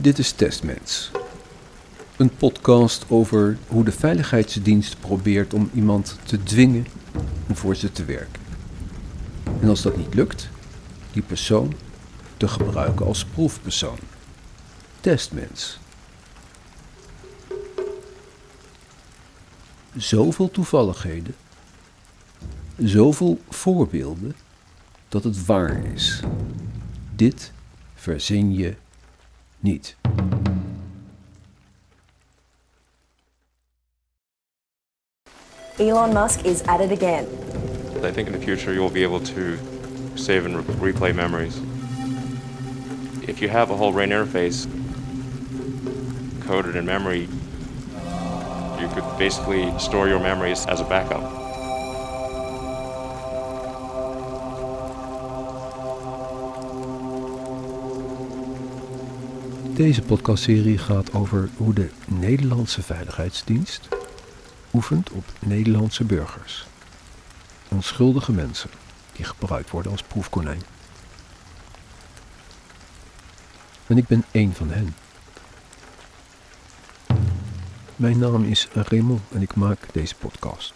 Dit is Testmens. Een podcast over hoe de veiligheidsdienst probeert om iemand te dwingen om voor ze te werken. En als dat niet lukt, die persoon te gebruiken als proefpersoon. Testmens. Zoveel toevalligheden, zoveel voorbeelden dat het waar is. Dit verzin je niet. Elon Musk is at it again. I think in the future you'll be able to save and re- replay memories. If you have a whole brain interface coded in memory, you could basically store your memories as a backup. Deze podcastserie gaat over hoe de Nederlandse Veiligheidsdienst oefent op Nederlandse burgers. Onschuldige mensen die gebruikt worden als proefkonijn. En ik ben één van hen. Mijn naam is Raymond en ik maak deze podcast.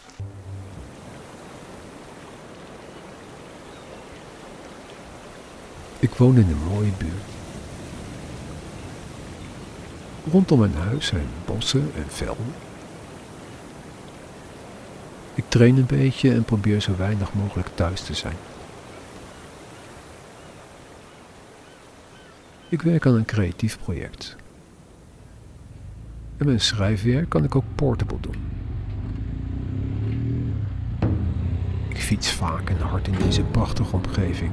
Ik woon in een mooie buurt. Rondom mijn huis zijn bossen en velden. Ik train een beetje en probeer zo weinig mogelijk thuis te zijn. Ik werk aan een creatief project. En mijn schrijfwerk kan ik ook portable doen. Ik fiets vaak en hard in deze prachtige omgeving.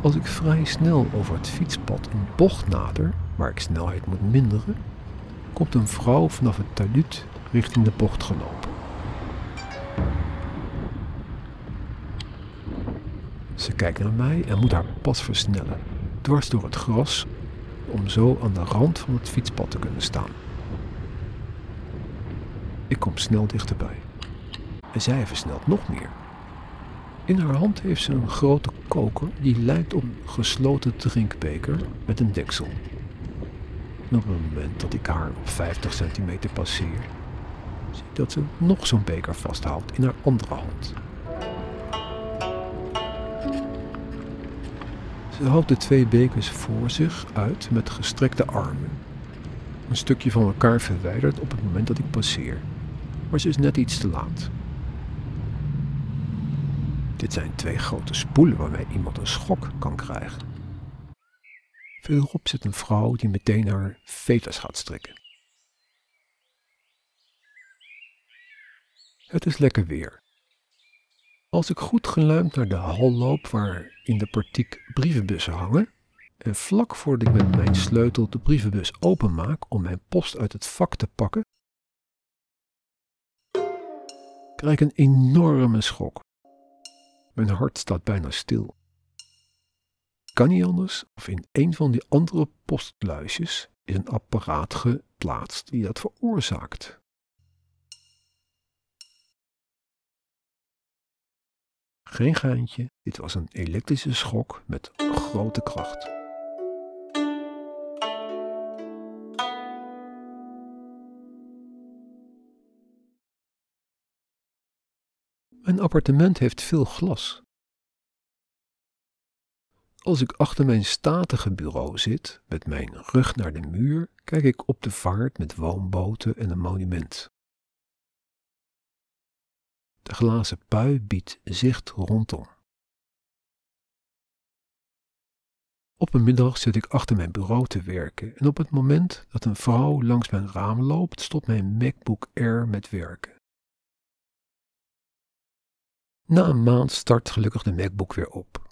Als ik vrij snel over het fietspad een bocht nader, waar ik snelheid moet minderen, komt een vrouw vanaf het talud richting de bocht gelopen. Ze kijkt naar mij en moet haar pas versnellen, dwars door het gras, om zo aan de rand van het fietspad te kunnen staan. Ik kom snel dichterbij. En zij versnelt nog meer. In haar hand heeft ze een grote koker die lijkt op een gesloten drinkbeker met een deksel. Op het moment dat ik haar op 50 centimeter passeer, zie ik dat ze nog zo'n beker vasthoudt in haar andere hand. Ze houdt de twee bekers voor zich uit met gestrekte armen. Een stukje van elkaar verwijderd op het moment dat ik passeer, maar ze is net iets te laat. Dit zijn twee grote spoelen waarmee iemand een schok kan krijgen. Verderop zit een vrouw die meteen haar veters gaat strikken. Het is lekker weer. Als ik goed geluimd naar de hal loop waar in de partiek brievenbussen hangen en vlak voordat ik met mijn sleutel de brievenbus openmaak om mijn post uit het vak te pakken, krijg ik een enorme schok. Mijn hart staat bijna stil. Kan niet anders of in een van die andere postluisjes is een apparaat geplaatst die dat veroorzaakt. Geen geintje, dit was een elektrische schok met grote kracht. Mijn appartement heeft veel glas. Als ik achter mijn statige bureau zit, met mijn rug naar de muur, kijk ik op de vaart met woonboten en een monument. De glazen pui biedt zicht rondom. Op een middag zit ik achter mijn bureau te werken en op het moment dat een vrouw langs mijn raam loopt, stopt mijn MacBook Air met werken. Na een maand start gelukkig de MacBook weer op.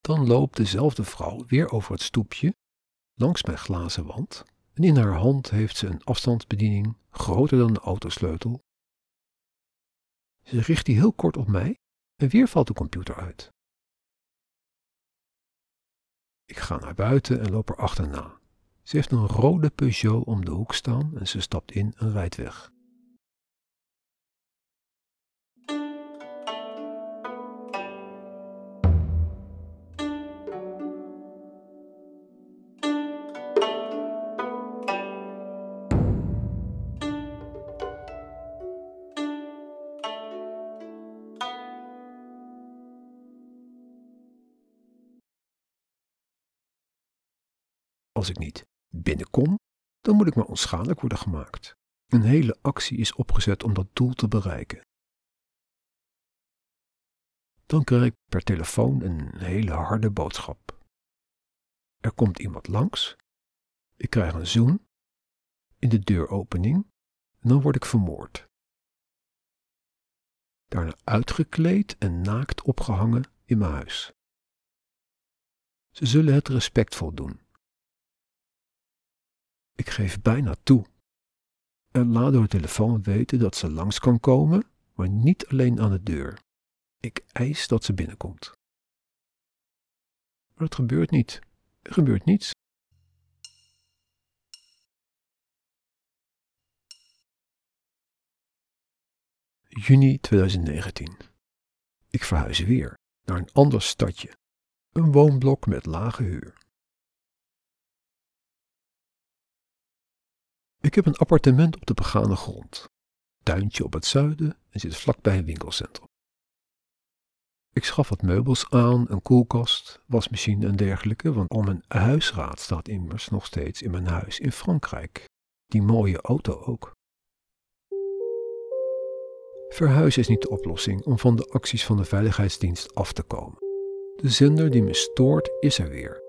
Dan loopt dezelfde vrouw weer over het stoepje, langs mijn glazen wand, en in haar hand heeft ze een afstandsbediening groter dan de autosleutel. Ze richt die heel kort op mij en weer valt de computer uit. Ik ga naar buiten en loop er achterna. Ze heeft een rode Peugeot om de hoek staan en ze stapt in en rijdt weg. Als ik niet binnenkom, dan moet ik maar onschadelijk worden gemaakt. Een hele actie is opgezet om dat doel te bereiken. Dan krijg ik per telefoon een hele harde boodschap. Er komt iemand langs, ik krijg een zoen, in de deuropening en dan word ik vermoord. Daarna uitgekleed en naakt opgehangen in mijn huis. Ze zullen het respectvol doen. Ik geef bijna toe en laat door telefoon weten dat ze langs kan komen, maar niet alleen aan de deur. Ik eis dat ze binnenkomt. Maar het gebeurt niet. Er gebeurt niets. Juni 2019. Ik verhuis weer naar een ander stadje. Een woonblok met lage huur. Ik heb een appartement op de begane grond, tuintje op het zuiden en zit vlakbij een winkelcentrum. Ik schaf wat meubels aan, een koelkast, wasmachine en dergelijke, want al mijn huisraad staat immers nog steeds in mijn huis in Frankrijk. Die mooie auto ook. Verhuizen is niet de oplossing om van de acties van de Veiligheidsdienst af te komen. De zender die me stoort is er weer.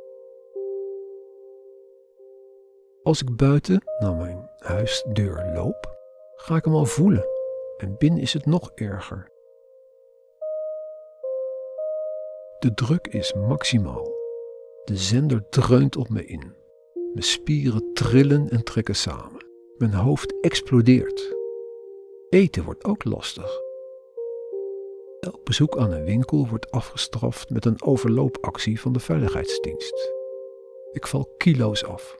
Als ik buiten naar mijn huisdeur loop, ga ik hem al voelen en binnen is het nog erger. De druk is maximaal. De zender dreunt op me in. Mijn spieren trillen en trekken samen. Mijn hoofd explodeert. Eten wordt ook lastig. Elk bezoek aan een winkel wordt afgestraft met een overloopactie van de veiligheidsdienst. Ik val kilo's af.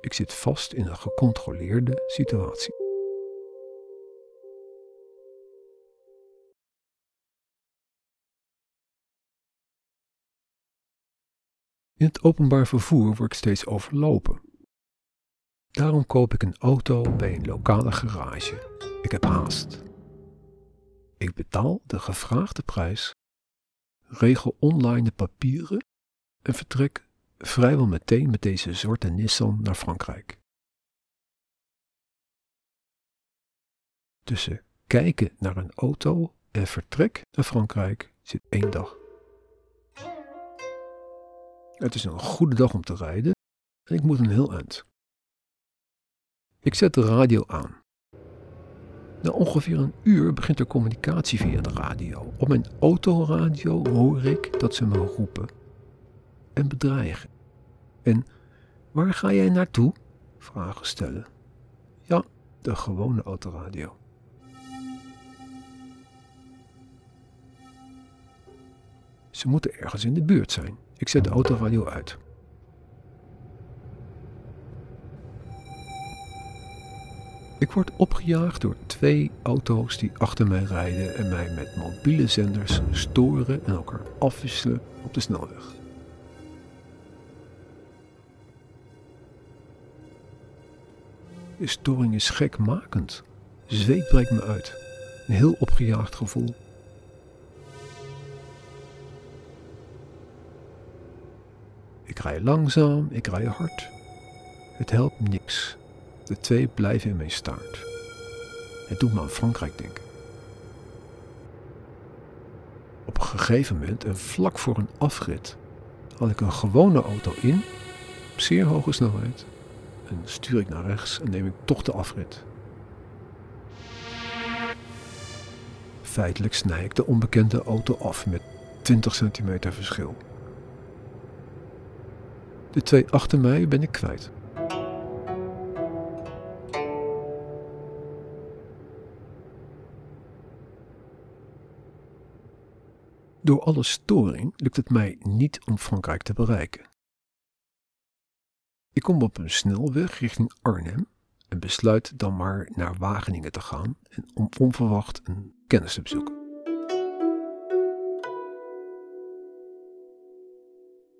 Ik zit vast in een gecontroleerde situatie. In het openbaar vervoer word ik steeds overlopen. Daarom koop ik een auto bij een lokale garage. Ik heb haast. Ik betaal de gevraagde prijs, regel online de papieren en vertrek vrijwel meteen met deze zwarte Nissan naar Frankrijk. Tussen kijken naar een auto en vertrek naar Frankrijk zit één dag. Het is een goede dag om te rijden en ik moet een heel eind. Ik zet de radio aan. Na ongeveer een uur begint er communicatie via de radio. Op mijn autoradio hoor ik dat ze me roepen en bedreigen. En waar ga jij naartoe? Vragen stellen. Ja, de gewone autoradio. Ze moeten ergens in de buurt zijn. Ik zet de autoradio uit. Ik word opgejaagd door twee auto's die achter mij rijden en mij met mobiele zenders storen en elkaar afwisselen op de snelweg. Storing is gekmakend. Zweet breekt me uit. Een heel opgejaagd gevoel. Ik rij langzaam, ik rij hard. Het helpt niks. De twee blijven in mijn staart. Het doet me aan Frankrijk denken. Op een gegeven moment, en vlak voor een afrit, had ik een gewone auto in, op zeer hoge snelheid, en stuur ik naar rechts en neem ik toch de afrit. Feitelijk snij ik de onbekende auto af met 20 centimeter verschil. De twee achter mij ben ik kwijt. Door alle storing lukt het mij niet om Frankrijk te bereiken. Ik kom op een snelweg richting Arnhem en besluit dan maar naar Wageningen te gaan en om onverwacht een kennis te bezoeken.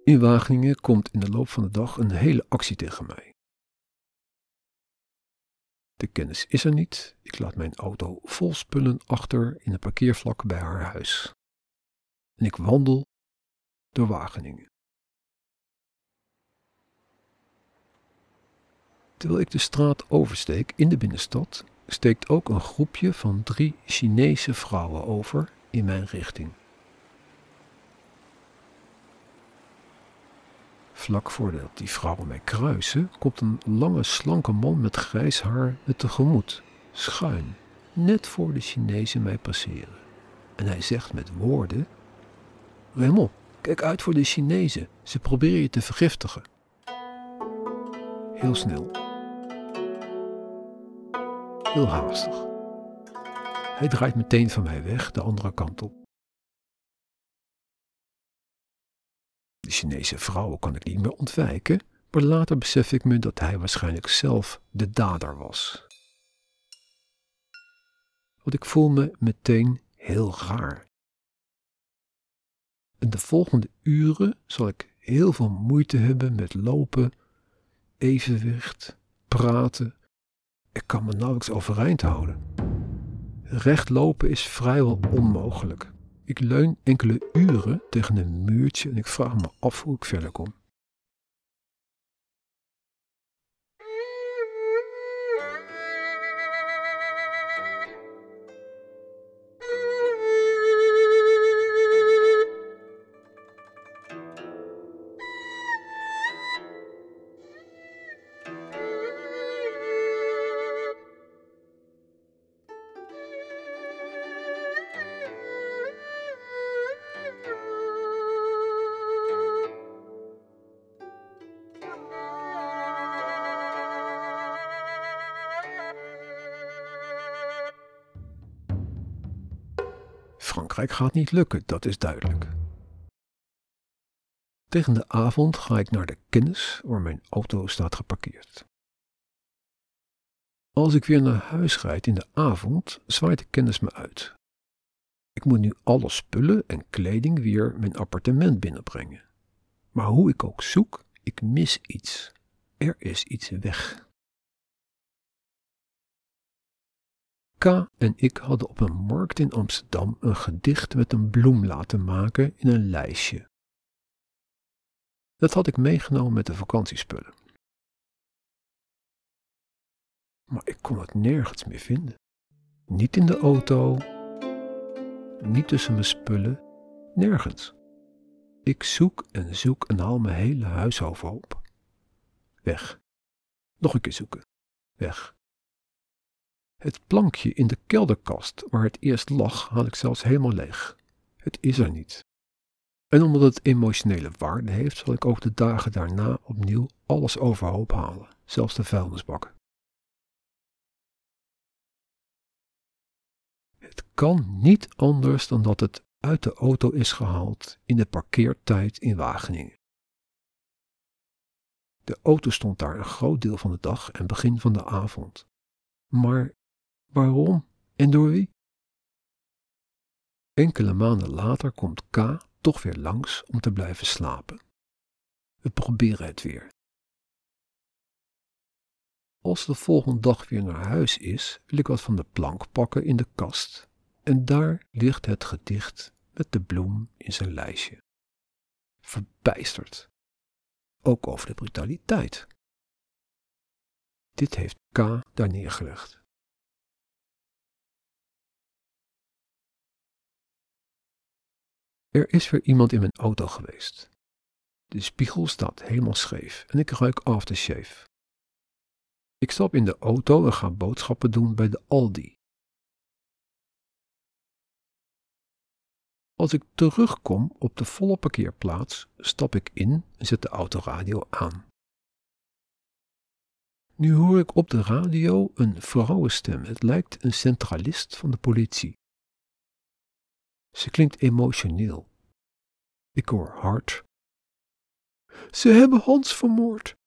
In Wageningen komt in de loop van de dag een hele actie tegen mij. De kennis is er niet. Ik laat mijn auto vol spullen achter in een parkeervlak bij haar huis. En ik wandel door Wageningen. Terwijl ik de straat oversteek in de binnenstad, steekt ook een groepje van drie Chinese vrouwen over in mijn richting. Vlak voordat die vrouwen mij kruisen, komt een lange, slanke man met grijs haar me tegemoet, schuin, net voor de Chinezen mij passeren. En hij zegt met woorden: Raymond, kijk uit voor de Chinezen, ze proberen je te vergiftigen. Heel snel. Heel haastig. Hij draait meteen van mij weg de andere kant op. De Chinese vrouwen kan ik niet meer ontwijken, maar later besef ik me dat hij waarschijnlijk zelf de dader was. Want ik voel me meteen heel raar. En de volgende uren zal ik heel veel moeite hebben met lopen, evenwicht, praten. Ik kan me nauwelijks overeind houden. Recht lopen is vrijwel onmogelijk. Ik leun enkele uren tegen een muurtje en ik vraag me af hoe ik verder kom. Frankrijk gaat niet lukken, dat is duidelijk. Tegen de avond ga ik naar de kennis waar mijn auto staat geparkeerd. Als ik weer naar huis rijd in de avond, zwaait de kennis me uit. Ik moet nu alle spullen en kleding weer mijn appartement binnenbrengen. Maar hoe ik ook zoek, ik mis iets. Er is iets weg. K en ik hadden op een markt in Amsterdam een gedicht met een bloem laten maken in een lijstje. Dat had ik meegenomen met de vakantiespullen. Maar ik kon het nergens meer vinden. Niet in de auto, niet tussen mijn spullen, nergens. Ik zoek en zoek en haal mijn hele huis overhoop. Weg. Nog een keer zoeken. Weg. Het plankje in de kelderkast waar het eerst lag, had ik zelfs helemaal leeg. Het is er niet. En omdat het emotionele waarde heeft, zal ik ook de dagen daarna opnieuw alles overhoop halen, zelfs de vuilnisbak. Het kan niet anders dan dat het uit de auto is gehaald in de parkeertijd in Wageningen. De auto stond daar een groot deel van de dag en begin van de avond. Maar Waarom en door wie? Enkele maanden later komt K toch weer langs om te blijven slapen. We proberen het weer. Als de volgende dag weer naar huis is, wil ik wat van de plank pakken in de kast. En daar ligt het gedicht met de bloem in zijn lijstje. Verbijsterd. Ook over de brutaliteit. Dit heeft K daar neergelegd. Er is weer iemand in mijn auto geweest. De spiegel staat helemaal scheef en ik ruik aftershave. Ik stap in de auto en ga boodschappen doen bij de Aldi. Als ik terugkom op de volle parkeerplaats, stap ik in en zet de autoradio aan. Nu hoor ik op de radio een vrouwenstem. Het lijkt een centralist van de politie. Ze klinkt emotioneel. Ik hoor hard. Ze hebben Hans vermoord.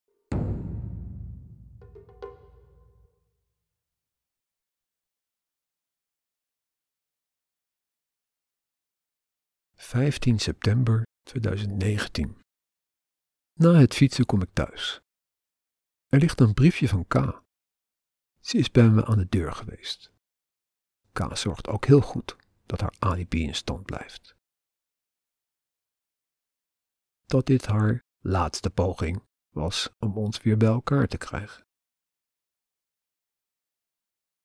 Vijftien september 2019. Na het fietsen kom ik thuis. Er ligt een briefje van K. Ze is bij me aan de deur geweest. K zorgt ook heel goed dat haar alibi in stand blijft. Dat dit haar laatste poging was om ons weer bij elkaar te krijgen.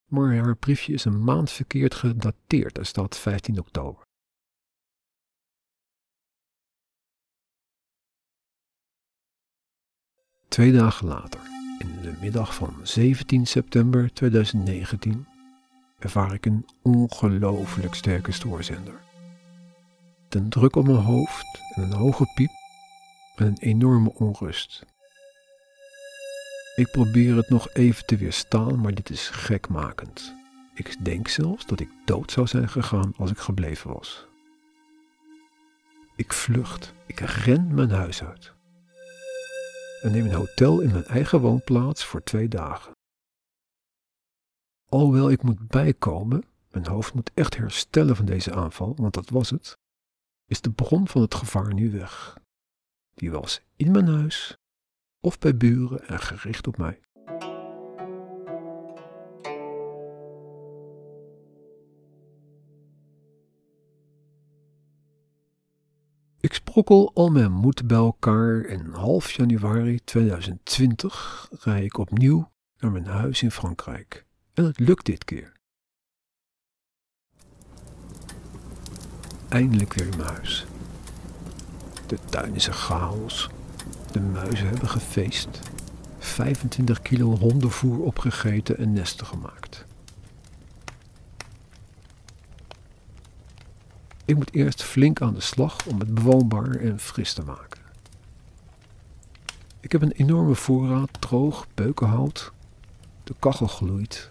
maar haar briefje is een maand verkeerd gedateerd. Er staat 15 oktober. Twee dagen later, in de middag van 17 september 2019, ervaar ik een ongelooflijk sterke stoorzender. Een druk op mijn hoofd en een hoge piep en een enorme onrust. Ik probeer het nog even te weerstaan, maar dit is gekmakend. Ik denk zelfs dat ik dood zou zijn gegaan als ik gebleven was. Ik vlucht, ik ren mijn huis uit. En neem een hotel in mijn eigen woonplaats voor twee dagen. Alhoewel ik moet bijkomen, mijn hoofd moet echt herstellen van deze aanval, want dat was het, is de bron van het gevaar nu weg. Die was in mijn huis of bij buren en gericht op mij. Ik sprokkel al mijn moed bij elkaar en half januari 2020 rij ik opnieuw naar mijn huis in Frankrijk. En het lukt dit keer. Eindelijk weer in huis. De tuin is een chaos. De muizen hebben gefeest. 25 kilo hondenvoer opgegeten en nesten gemaakt. Ik moet eerst flink aan de slag om het bewoonbaar en fris te maken. Ik heb een enorme voorraad droog beukenhout. De kachel gloeit.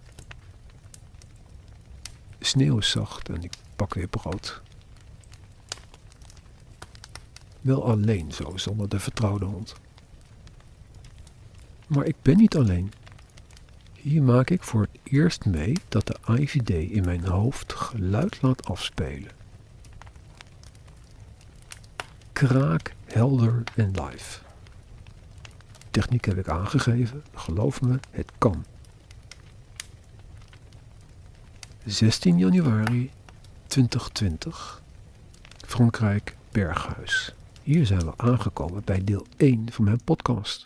Sneeuw is zacht en ik pak weer brood. Wel alleen zo, zonder de vertrouwde hond. Maar ik ben niet alleen. Hier maak ik voor het eerst mee dat de IVD in mijn hoofd geluid laat afspelen. Kraak, helder en live. Techniek heb ik aangegeven, geloof me, het kan. 16 januari 2020, Frankrijk, Berghuis. Hier zijn we aangekomen bij deel 1 van mijn podcast.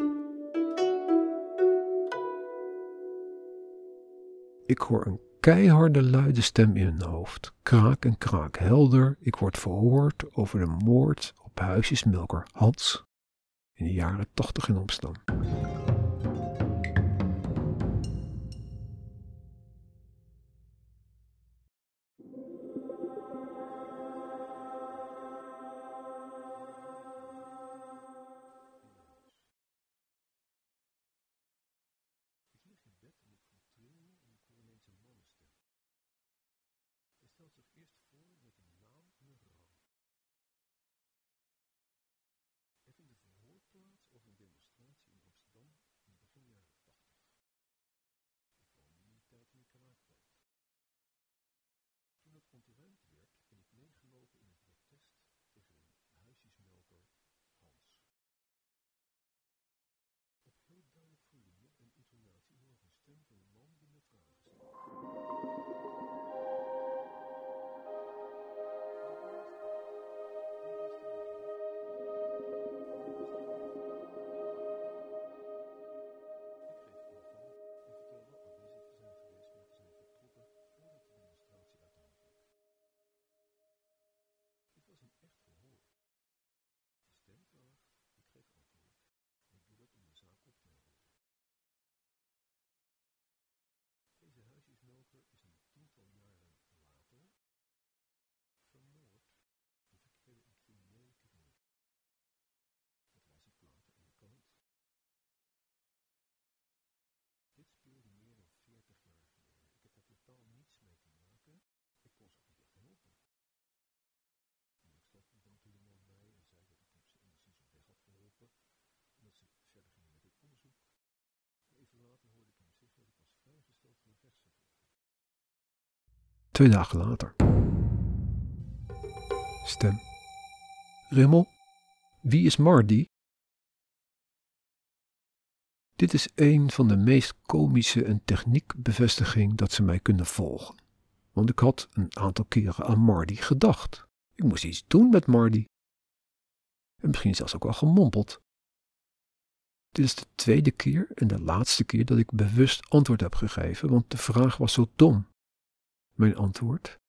Ik hoor een keiharde luide stem in mijn hoofd. Kraak en kraak helder. Ik word verhoord over de moord op huisjesmelker Hans in de jaren 80 in Amsterdam. Twee dagen later. Stem. Rimmel, wie is Mardi? Dit is een van de meest komische en techniekbevestiging dat ze mij kunnen volgen. Want ik had een aantal keren aan Mardi gedacht. Ik moest iets doen met Mardi. En misschien zelfs ook wel gemompeld. Dit is de tweede keer en de laatste keer dat ik bewust antwoord heb gegeven, want de vraag was zo dom. Mijn antwoord: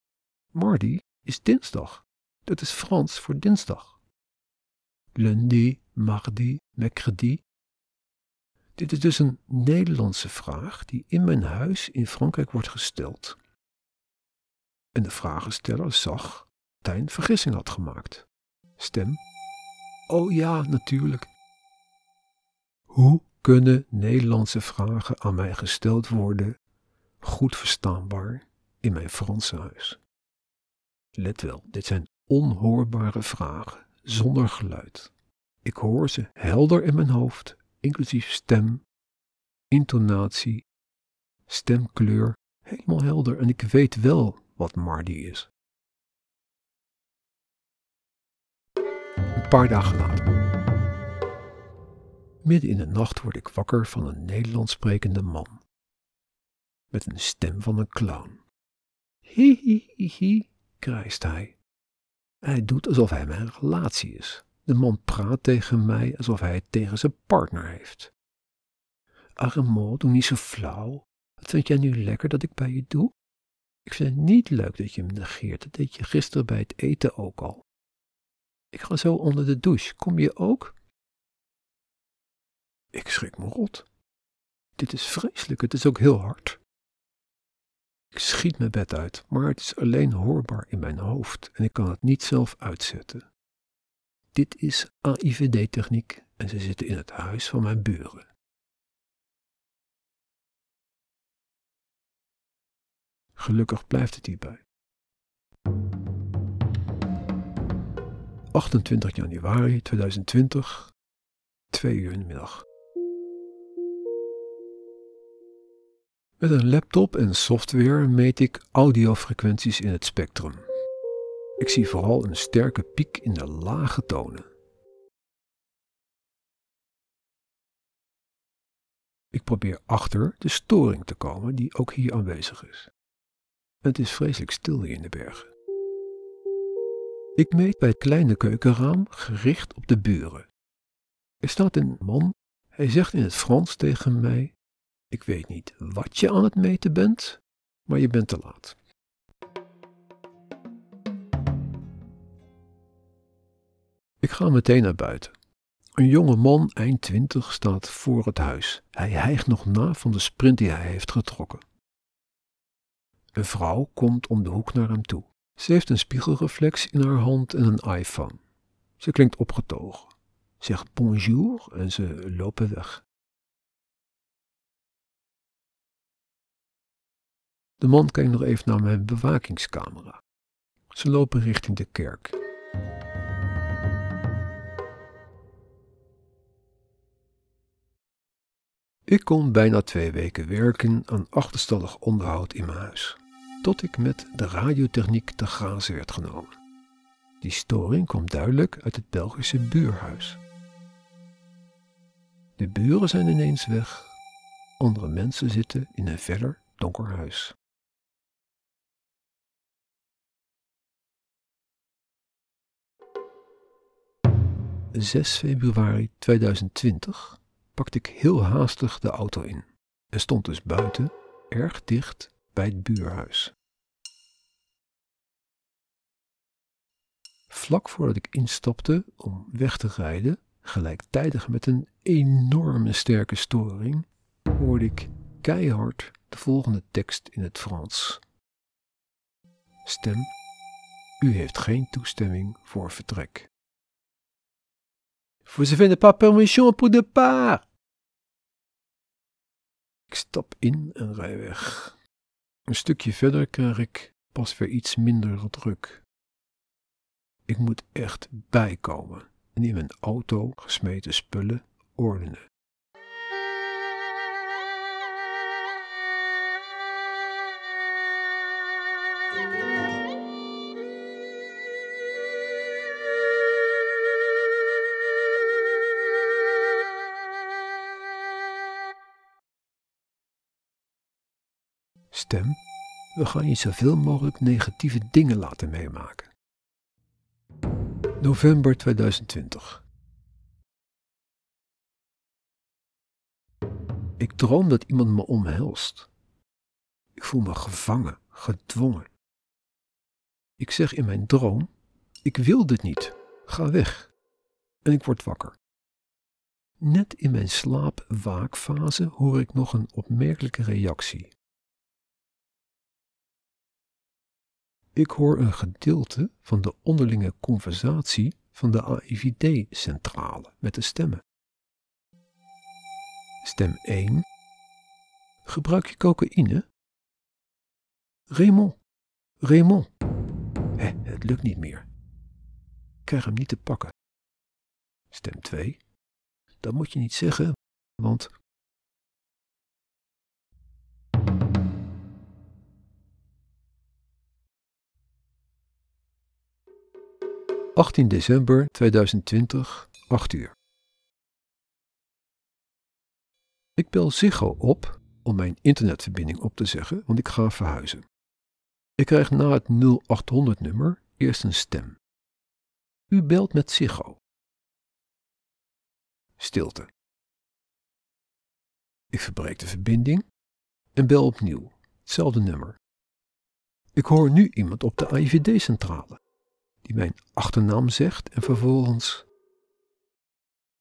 Mardi is dinsdag. Dat is Frans voor dinsdag. Lundi, mardi, mercredi. Dit is dus een Nederlandse vraag die in mijn huis in Frankrijk wordt gesteld. En de vragensteller zag dat hij een vergissing had gemaakt. Stem. Oh ja, natuurlijk. Hoe kunnen Nederlandse vragen aan mij gesteld worden, goed verstaanbaar, in mijn Franse huis? Let wel, dit zijn onhoorbare vragen, zonder geluid. Ik hoor ze helder in mijn hoofd, inclusief stem, intonatie, stemkleur, helemaal helder en ik weet wel wat Mardi is. Een paar dagen later. Midden in de nacht word ik wakker van een Nederlands sprekende man. Met een stem van een clown. Hi hi hi hi, krijst hij. Hij doet alsof hij mijn relatie is. De man praat tegen mij alsof hij het tegen zijn partner heeft. Armand, doe niet zo flauw. Wat vind jij nu lekker dat ik bij je doe? Ik vind het niet leuk dat je me negeert. Dat deed je gisteren bij het eten ook al. Ik ga zo onder de douche. Kom je ook? Ik schrik me rot. Dit is vreselijk, het is ook heel hard. Ik schiet mijn bed uit, maar het is alleen hoorbaar in mijn hoofd en ik kan het niet zelf uitzetten. Dit is AIVD-techniek en ze zitten in het huis van mijn buren. Gelukkig blijft het hierbij. 28 januari 2020, 2 uur in de middag. Met een laptop en software meet ik audiofrequenties in het spectrum. Ik zie vooral een sterke piek in de lage tonen. Ik probeer achter de storing te komen die ook hier aanwezig is. Het is vreselijk stil hier in de bergen. Ik meet bij het kleine keukenraam gericht op de buren. Er staat een man, hij zegt in het Frans tegen mij ik weet niet wat je aan het meten bent, maar je bent te laat. Ik ga meteen naar buiten. Een jonge man, eind twintig, staat voor het huis. Hij hijgt nog na van de sprint die hij heeft getrokken. Een vrouw komt om de hoek naar hem toe. Ze heeft een spiegelreflex in haar hand en een iPhone. Ze klinkt opgetogen, zegt bonjour en ze lopen weg. De man kijkt nog even naar mijn bewakingscamera. Ze lopen richting de kerk. Ik kon bijna twee weken werken aan achterstallig onderhoud in mijn huis, tot ik met de radiotechniek te grazen werd genomen. Die storing kwam duidelijk uit het Belgische buurhuis. De buren zijn ineens weg, andere mensen zitten in een verder donker huis. 6 februari 2020 pakte ik heel haastig de auto in en stond dus buiten, erg dicht bij het buurhuis. Vlak voordat ik instapte om weg te rijden, gelijktijdig met een enorme sterke storing, hoorde ik keihard de volgende tekst in het Frans. Stem, u heeft geen toestemming voor vertrek. Vous avez pas permission pour départ. Ik stap in en rij weg. Een stukje verder krijg ik pas weer iets minder druk. Ik moet echt bijkomen en in mijn auto gesmeten spullen ordenen. We gaan je zoveel mogelijk negatieve dingen laten meemaken. November 2020 Ik droom dat iemand me omhelst. Ik voel me gevangen, gedwongen. Ik zeg in mijn droom: Ik wil dit niet, ga weg. En ik word wakker. Net in mijn slaap-waakfase hoor ik nog een opmerkelijke reactie. Ik hoor een gedeelte van de onderlinge conversatie van de AIVD-centrale met de stemmen. Stem 1. Gebruik je cocaïne? Raymond, Raymond. Hé, het lukt niet meer. Ik krijg hem niet te pakken. Stem 2. Dat moet je niet zeggen, want. ...18 december 2020, 8 uur. Ik bel Ziggo op om mijn internetverbinding op te zeggen, want ik ga verhuizen. Ik krijg na het 0800-nummer eerst een stem. U belt met Ziggo. Stilte. Ik verbreek de verbinding en bel opnieuw, hetzelfde nummer. Ik hoor nu iemand op de AIVD-centrale, mijn achternaam zegt en vervolgens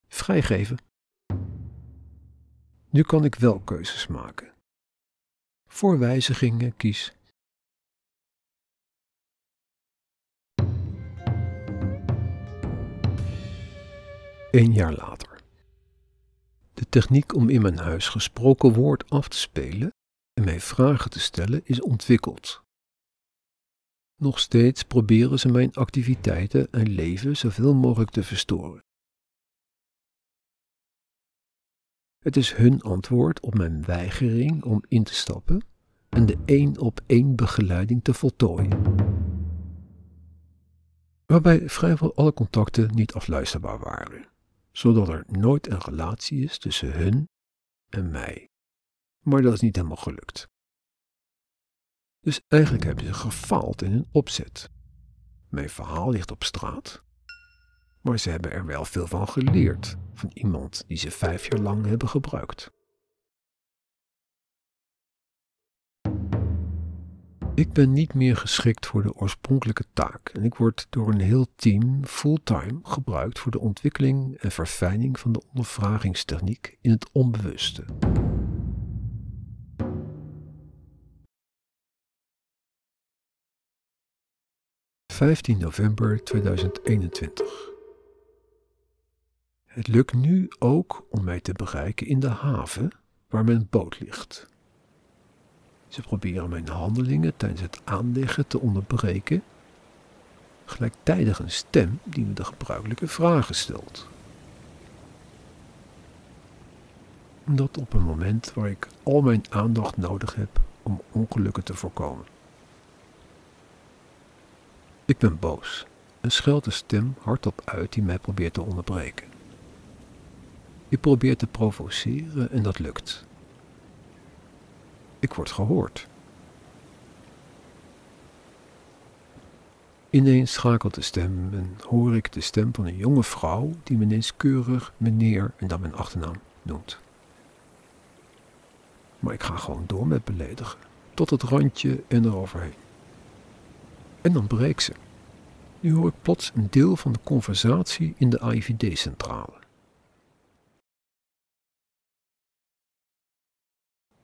vrijgeven. Nu kan ik wel keuzes maken. Voor wijzigingen kies Een jaar later. De techniek om in mijn huis gesproken woord af te spelen en mij vragen te stellen is ontwikkeld. Nog steeds proberen ze mijn activiteiten en leven zoveel mogelijk te verstoren. Het is hun antwoord op mijn weigering om in te stappen en de één op één begeleiding te voltooien. Waarbij vrijwel alle contacten niet afluisterbaar waren zodat er nooit een relatie is tussen hun en mij. Maar dat is niet helemaal gelukt. Dus eigenlijk hebben ze gefaald in hun opzet. Mijn verhaal ligt op straat, maar ze hebben er wel veel van geleerd van iemand die ze vijf jaar lang hebben gebruikt. Ik ben niet meer geschikt voor de oorspronkelijke taak en ik word door een heel team fulltime gebruikt voor de ontwikkeling en verfijning van de ondervragingstechniek in het onbewuste. ...15 november 2021. Het lukt nu ook om mij te bereiken in de haven waar mijn boot ligt. Ze proberen mijn handelingen tijdens het aanleggen te onderbreken, gelijktijdig een stem die me de gebruikelijke vragen stelt. Dat op een moment waar ik al mijn aandacht nodig heb om ongelukken te voorkomen. Ik ben boos en scheld de stem hardop uit die mij probeert te onderbreken. Ik probeer te provoceren en dat lukt. Ik word gehoord. Ineens schakelt de stem en hoor ik de stem van een jonge vrouw die me ineens keurig meneer en dan mijn achternaam noemt. Maar ik ga gewoon door met beledigen, tot het randje en eroverheen. En dan breekt ze. Nu hoor ik plots een deel van de conversatie in de AIVD-centrale.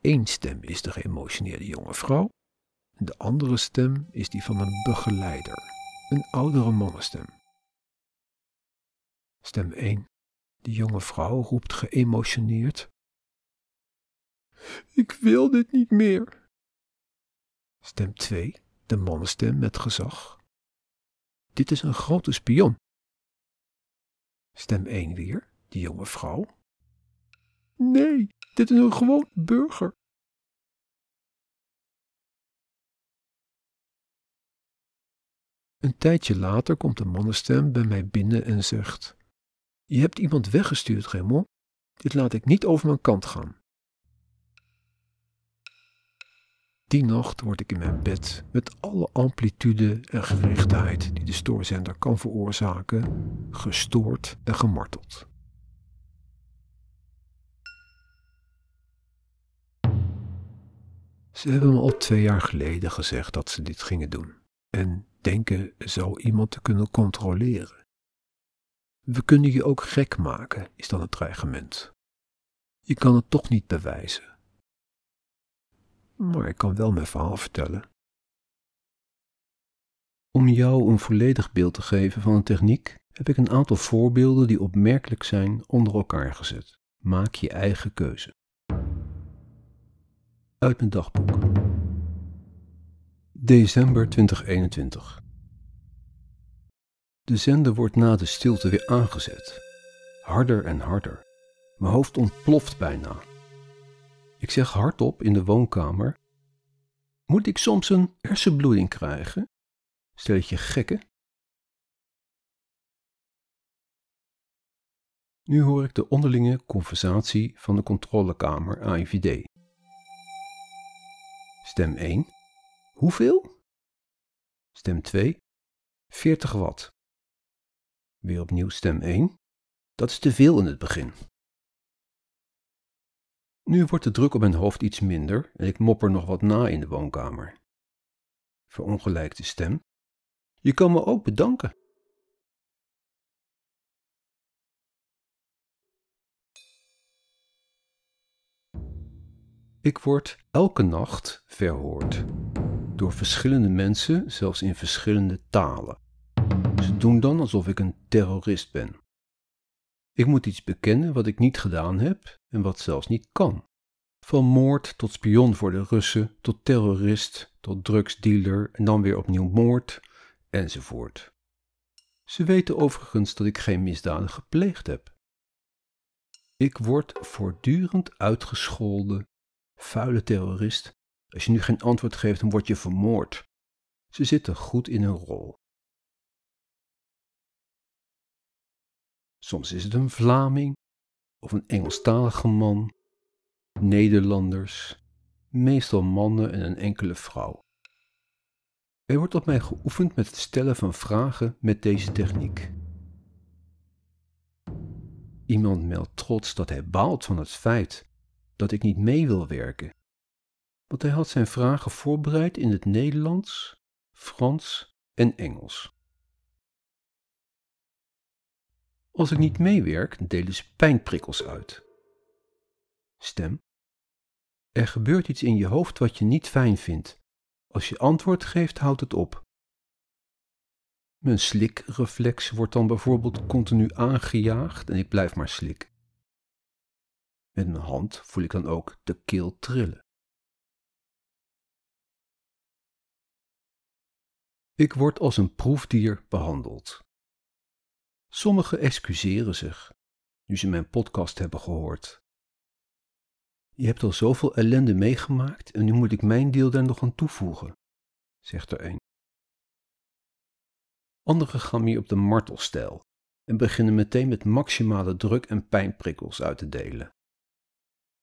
Eén stem is de geëmotioneerde jonge vrouw, en de andere stem is die van een begeleider, een oudere mannenstem. Stem 1. De jonge vrouw roept geëmotioneerd. Ik wil dit niet meer. Stem 2. De mannenstem met gezag. Dit is een grote spion. Stem 1 weer, de jonge vrouw. Nee, dit is een gewoon burger. Een tijdje later komt een mannenstem bij mij binnen en zegt: Je hebt iemand weggestuurd, Raymond. Dit laat ik niet over mijn kant gaan. Die nacht word ik in mijn bed met alle amplitude en gerichtheid die de stoorzender kan veroorzaken, gestoord en gemarteld. Ze hebben me al twee jaar geleden gezegd dat ze dit gingen doen en denken zo iemand te kunnen controleren. We kunnen je ook gek maken, is dan het dreigement. Je kan het toch niet bewijzen. Maar ik kan wel mijn verhaal vertellen. Om jou een volledig beeld te geven van een techniek, heb ik een aantal voorbeelden die opmerkelijk zijn onder elkaar gezet. Maak je eigen keuze. Uit mijn dagboek. December 2021. De zender wordt na de stilte weer aangezet. Harder en harder. Mijn hoofd ontploft bijna. Ik zeg hardop in de woonkamer: Moet ik soms een hersenbloeding krijgen? Stel je gekken? Nu hoor ik de onderlinge conversatie van de controlekamer AIVD. Stem 1. Hoeveel? Stem 2. 40 watt. Weer opnieuw stem 1. Dat is te veel in het begin. Nu wordt de druk op mijn hoofd iets minder en ik mopper nog wat na in de woonkamer. Verongelijkte stem. Je kan me ook bedanken. Ik word elke nacht verhoord door verschillende mensen, zelfs in verschillende talen. Ze doen dan alsof ik een terrorist ben. Ik moet iets bekennen wat ik niet gedaan heb en wat zelfs niet kan. Van moord tot spion voor de Russen, tot terrorist, tot drugsdealer en dan weer opnieuw moord, enzovoort. Ze weten overigens dat ik geen misdaden gepleegd heb. Ik word voortdurend uitgescholden Vuile terrorist, als je nu geen antwoord geeft, dan word je vermoord. Ze zitten goed in hun rol. Soms is het een Vlaming of een Engelstalige man, Nederlanders, meestal mannen en een enkele vrouw. Er wordt op mij geoefend met het stellen van vragen met deze techniek. Iemand meldt trots dat hij baalt van het feit dat ik niet mee wil werken. Want hij had zijn vragen voorbereid in het Nederlands, Frans en Engels. Als ik niet meewerk, delen ze pijnprikkels uit. Stem. Er gebeurt iets in je hoofd wat je niet fijn vindt. Als je antwoord geeft, houdt het op. Mijn slikreflex wordt dan bijvoorbeeld continu aangejaagd en ik blijf maar slikken. Met mijn hand voel ik dan ook de keel trillen. Ik word als een proefdier behandeld. Sommigen excuseren zich, nu ze mijn podcast hebben gehoord. Je hebt al zoveel ellende meegemaakt en nu moet ik mijn deel daar nog aan toevoegen, zegt er een. Anderen gaan meer op de martelstijl en beginnen meteen met maximale druk en pijnprikkels uit te delen.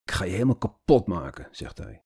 Ik ga je helemaal kapot maken, zegt hij.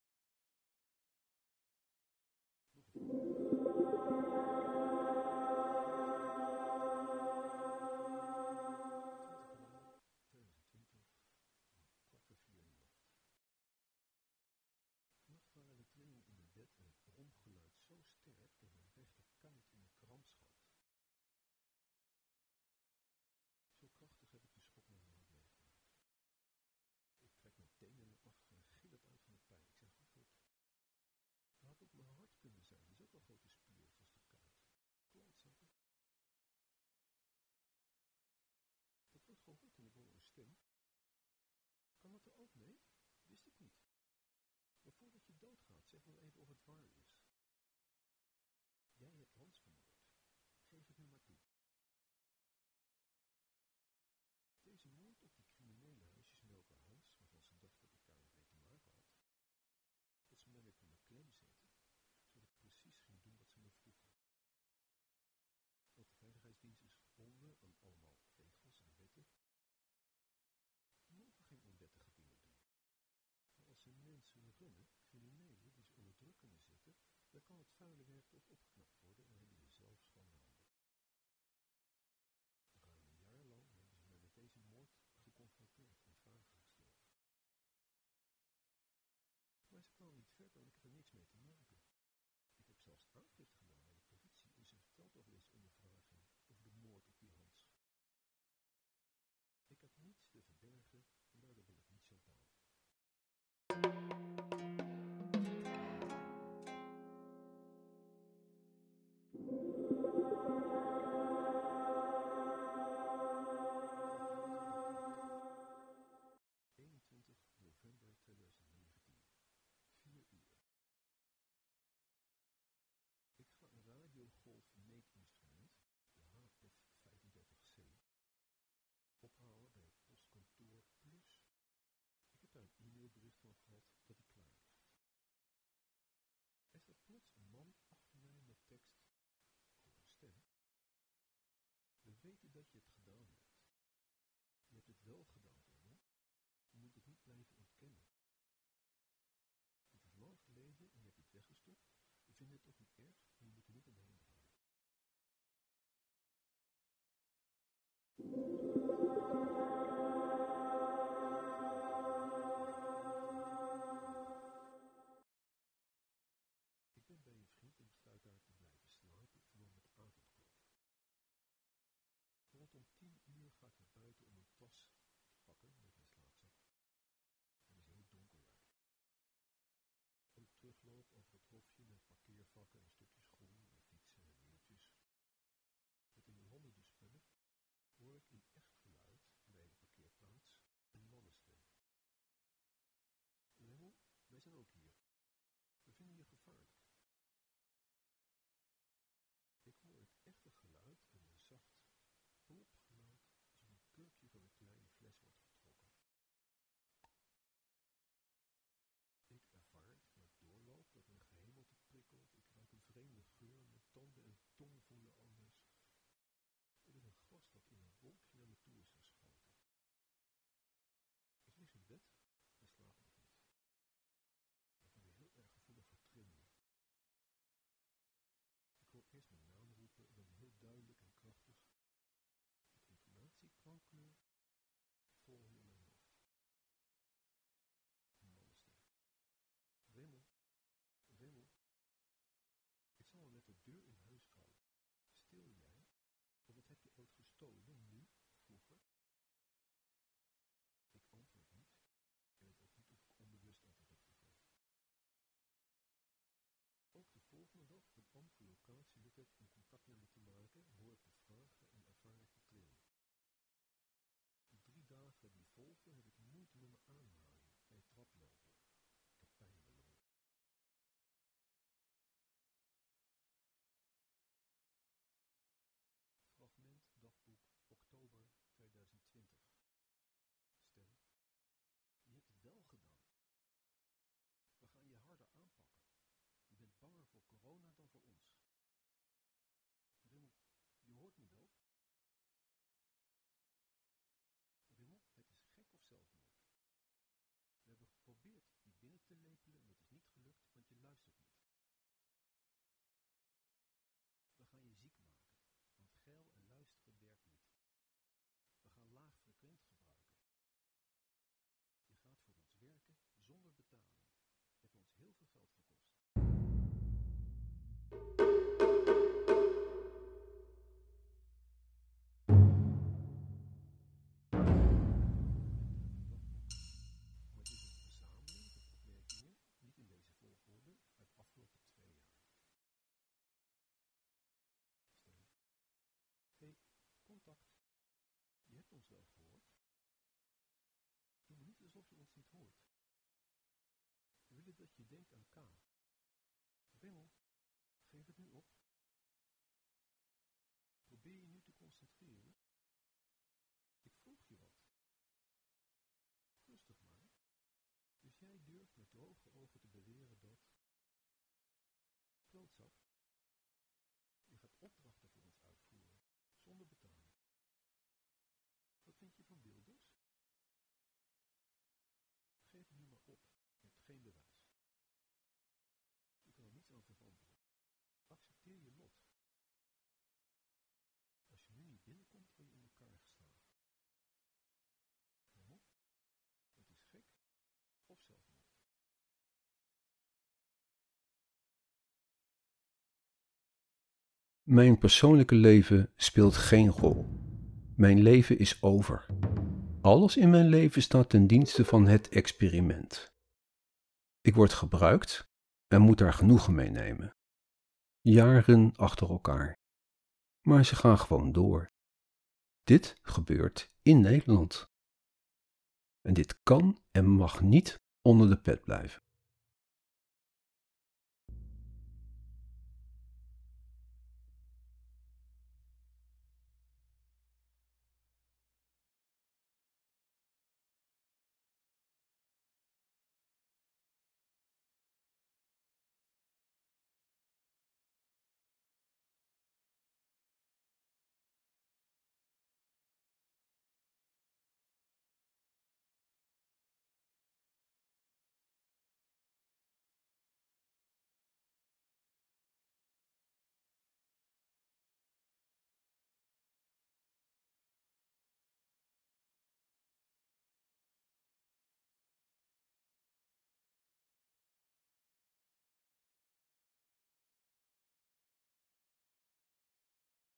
Mijn persoonlijke leven speelt geen rol. Mijn leven is over. Alles in mijn leven staat ten dienste van het experiment. Ik word gebruikt en moet daar genoegen mee nemen. Jaren achter elkaar. Maar ze gaan gewoon door. Dit gebeurt in Nederland. En dit kan en mag niet onder de pet blijven.